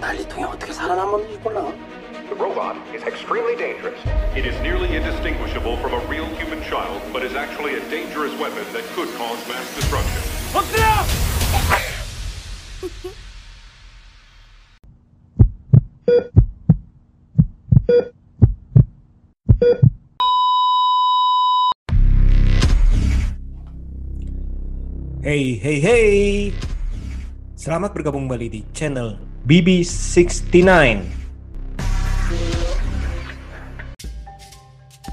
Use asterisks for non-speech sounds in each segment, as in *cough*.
난리통에 어떻게 살아남았는지 몰라. The robot is extremely dangerous. It is nearly indistinguishable from a real human child, but is actually a dangerous weapon that could cause mass destruction. Hey, hey, hey. Selamat bergabung kembali di channel BB69.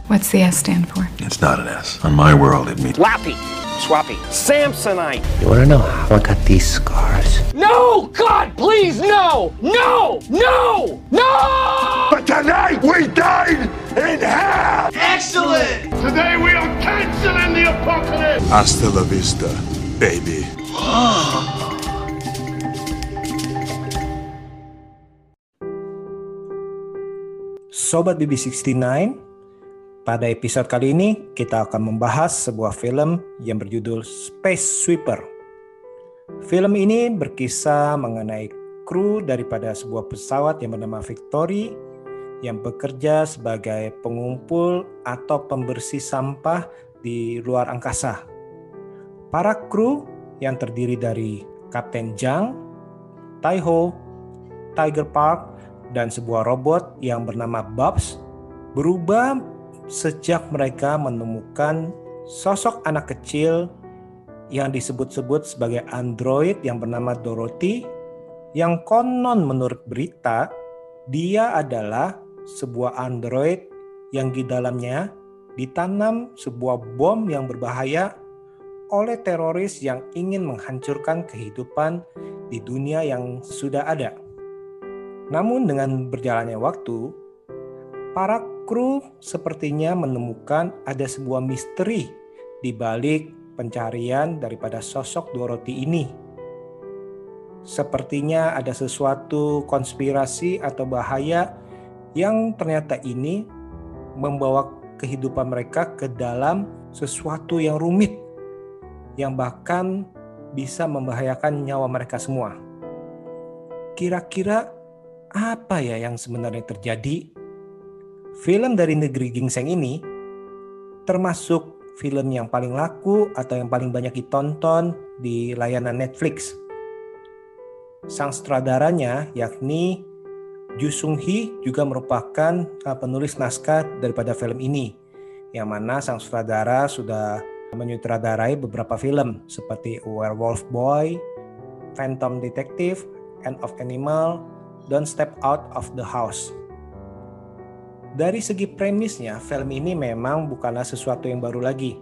What's the S stand for? It's not an S. On my world, it means Lappy, Swappy, Samsonite. You wanna know how I got these scars? No! God, please, no! No! No! No! But tonight we dine in hell! Excellent! Today we are canceling the apocalypse! Hasta la vista, baby. *gasps* Oh. Sobat BB69, pada episode kali ini kita akan membahas sebuah film yang berjudul Space Sweeper. Film ini berkisah mengenai kru daripada sebuah pesawat yang bernama Victory yang bekerja sebagai pengumpul atau pembersih sampah di luar angkasa. Para kru yang terdiri dari Kapten Jang, Taiho, Tiger Park, dan sebuah robot yang bernama Bobs berubah sejak mereka menemukan sosok anak kecil yang disebut-sebut sebagai android yang bernama Dorothy yang konon menurut berita dia adalah sebuah android yang di dalamnya ditanam sebuah bom yang berbahaya oleh teroris yang ingin menghancurkan kehidupan di dunia yang sudah ada. Namun dengan berjalannya waktu, para kru sepertinya menemukan ada sebuah misteri di balik pencarian daripada sosok Dorothy ini. Sepertinya ada sesuatu konspirasi atau bahaya yang ternyata ini membawa kehidupan mereka ke dalam sesuatu yang rumit yang bahkan bisa membahayakan nyawa mereka semua. Kira-kira apa ya yang sebenarnya terjadi? Film dari negeri gingseng ini termasuk film yang paling laku atau yang paling banyak ditonton di layanan Netflix. Sang sutradaranya yakni Ju Sung Hee juga merupakan uh, penulis naskah daripada film ini, yang mana sang sutradara sudah menyutradarai beberapa film seperti Werewolf Boy, Phantom Detective, End of Animal, Don't Step Out of the House. Dari segi premisnya, film ini memang bukanlah sesuatu yang baru lagi.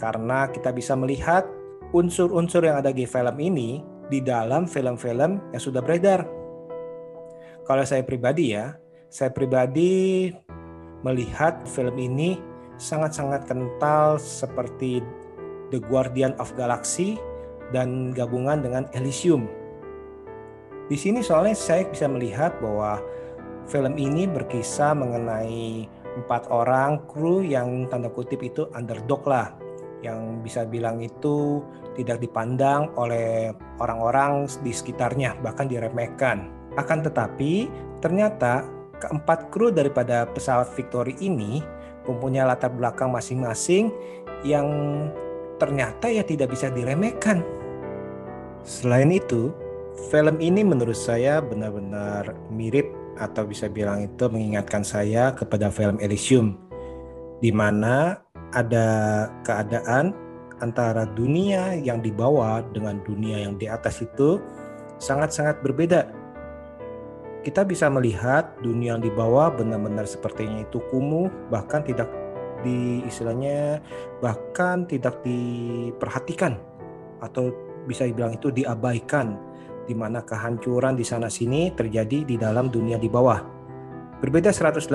Karena kita bisa melihat unsur-unsur yang ada di film ini di dalam film-film yang sudah beredar. Kalau saya pribadi ya, saya pribadi melihat film ini sangat-sangat kental seperti The Guardian of Galaxy dan gabungan dengan Elysium. Di sini soalnya saya bisa melihat bahwa film ini berkisah mengenai empat orang kru yang tanda kutip itu underdog lah, yang bisa bilang itu tidak dipandang oleh orang-orang di sekitarnya, bahkan diremehkan. Akan tetapi ternyata keempat kru daripada pesawat Victory ini mempunyai latar belakang masing-masing yang ternyata ya tidak bisa diremehkan. Selain itu, film ini menurut saya benar-benar mirip atau bisa bilang itu mengingatkan saya kepada film Elysium di mana ada keadaan antara dunia yang di bawah dengan dunia yang di atas itu sangat-sangat berbeda. Kita bisa melihat dunia yang di bawah benar-benar sepertinya itu kumuh, bahkan tidak di istilahnya bahkan tidak diperhatikan atau bisa dibilang itu diabaikan di mana kehancuran di sana sini terjadi di dalam dunia di bawah. Berbeda 180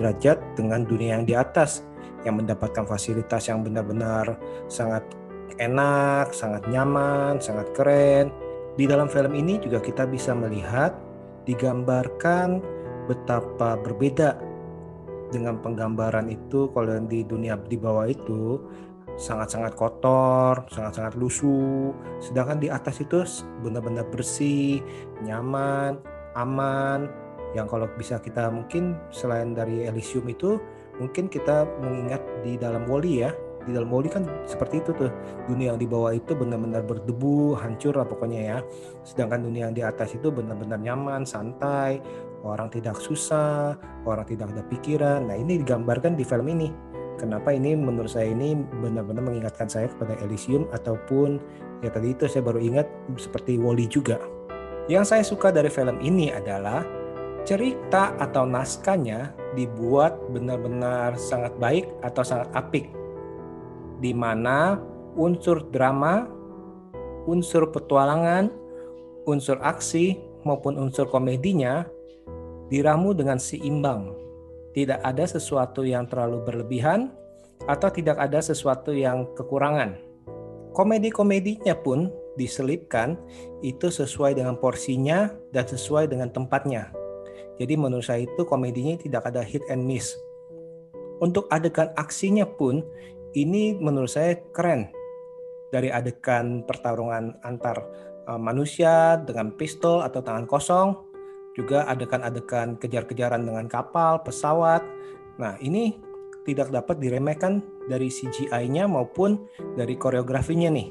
derajat dengan dunia yang di atas yang mendapatkan fasilitas yang benar-benar sangat enak, sangat nyaman, sangat keren. Di dalam film ini juga kita bisa melihat digambarkan betapa berbeda dengan penggambaran itu kalau di dunia di bawah itu sangat-sangat kotor, sangat-sangat lusuh. Sedangkan di atas itu benar-benar bersih, nyaman, aman. Yang kalau bisa kita mungkin selain dari Elysium itu, mungkin kita mengingat di dalam Wally ya. Di dalam Wally kan seperti itu tuh. Dunia yang di bawah itu benar-benar berdebu, hancur lah pokoknya ya. Sedangkan dunia yang di atas itu benar-benar nyaman, santai, orang tidak susah, orang tidak ada pikiran. Nah ini digambarkan di film ini Kenapa ini menurut saya ini benar-benar mengingatkan saya kepada Elysium ataupun ya tadi itu saya baru ingat seperti Wally juga. Yang saya suka dari film ini adalah cerita atau naskahnya dibuat benar-benar sangat baik atau sangat apik. Di mana unsur drama, unsur petualangan, unsur aksi maupun unsur komedinya diramu dengan seimbang tidak ada sesuatu yang terlalu berlebihan atau tidak ada sesuatu yang kekurangan. Komedi-komedinya pun diselipkan itu sesuai dengan porsinya dan sesuai dengan tempatnya. Jadi menurut saya itu komedinya tidak ada hit and miss. Untuk adegan aksinya pun ini menurut saya keren. Dari adegan pertarungan antar eh, manusia dengan pistol atau tangan kosong juga adegan-adegan kejar-kejaran dengan kapal, pesawat. Nah, ini tidak dapat diremehkan dari CGI-nya maupun dari koreografinya nih.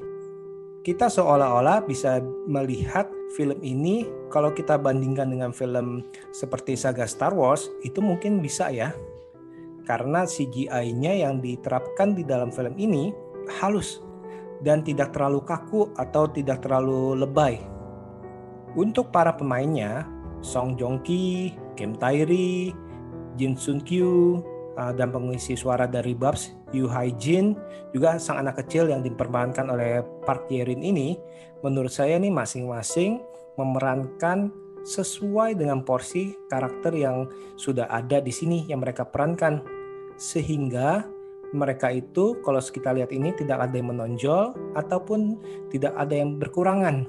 Kita seolah-olah bisa melihat film ini kalau kita bandingkan dengan film seperti saga Star Wars itu mungkin bisa ya. Karena CGI-nya yang diterapkan di dalam film ini halus dan tidak terlalu kaku atau tidak terlalu lebay. Untuk para pemainnya, Song Joong Ki, Kim Tae Ri, Jin Sun Kyu, uh, dan pengisi suara dari Babs Yu Hai Jin juga sang anak kecil yang diperankan oleh Park Ye Rin ini menurut saya nih masing-masing memerankan sesuai dengan porsi karakter yang sudah ada di sini yang mereka perankan. Sehingga mereka itu kalau kita lihat ini tidak ada yang menonjol ataupun tidak ada yang berkurangan.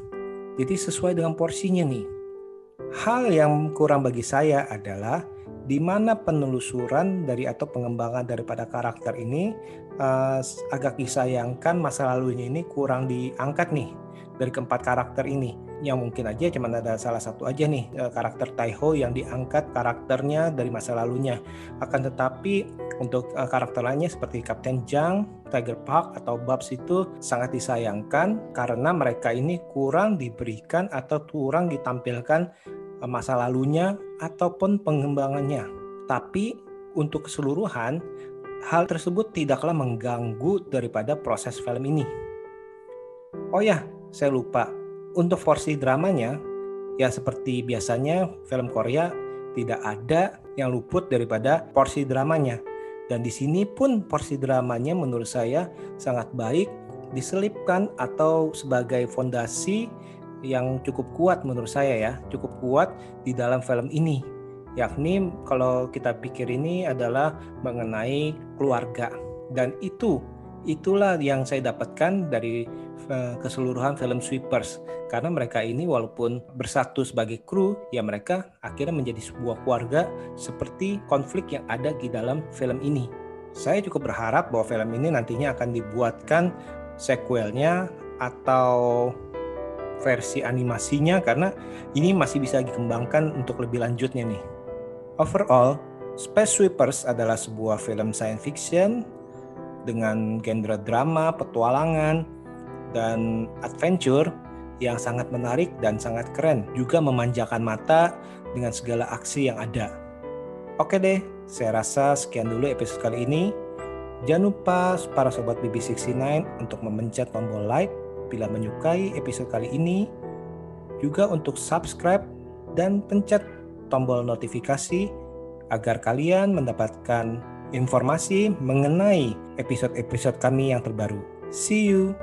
Jadi sesuai dengan porsinya nih Hal yang kurang bagi saya adalah di mana penelusuran dari atau pengembangan daripada karakter ini uh, agak disayangkan masa lalunya ini kurang diangkat nih dari keempat karakter ini. Yang mungkin aja cuma ada salah satu aja nih eh, karakter Taiho yang diangkat karakternya dari masa lalunya. Akan tetapi untuk uh, karakter lainnya seperti Kapten Jang, Tiger Park atau Babs itu sangat disayangkan karena mereka ini kurang diberikan atau kurang ditampilkan masa lalunya ataupun pengembangannya. Tapi untuk keseluruhan hal tersebut tidaklah mengganggu daripada proses film ini. Oh ya, saya lupa. Untuk porsi dramanya, ya seperti biasanya film Korea tidak ada yang luput daripada porsi dramanya. Dan di sini pun porsi dramanya menurut saya sangat baik diselipkan atau sebagai fondasi yang cukup kuat menurut saya ya, cukup kuat di dalam film ini. Yakni kalau kita pikir ini adalah mengenai keluarga dan itu itulah yang saya dapatkan dari eh, keseluruhan film Sweepers karena mereka ini walaupun bersatu sebagai kru ya mereka akhirnya menjadi sebuah keluarga seperti konflik yang ada di dalam film ini. Saya cukup berharap bahwa film ini nantinya akan dibuatkan sequelnya atau versi animasinya karena ini masih bisa dikembangkan untuk lebih lanjutnya nih. Overall, Space Sweepers adalah sebuah film science fiction dengan genre drama, petualangan, dan adventure yang sangat menarik dan sangat keren, juga memanjakan mata dengan segala aksi yang ada. Oke deh, saya rasa sekian dulu episode kali ini. Jangan lupa para sobat BB69 untuk memencet tombol like bila menyukai episode kali ini, juga untuk subscribe dan pencet tombol notifikasi agar kalian mendapatkan informasi mengenai episode-episode kami yang terbaru. See you!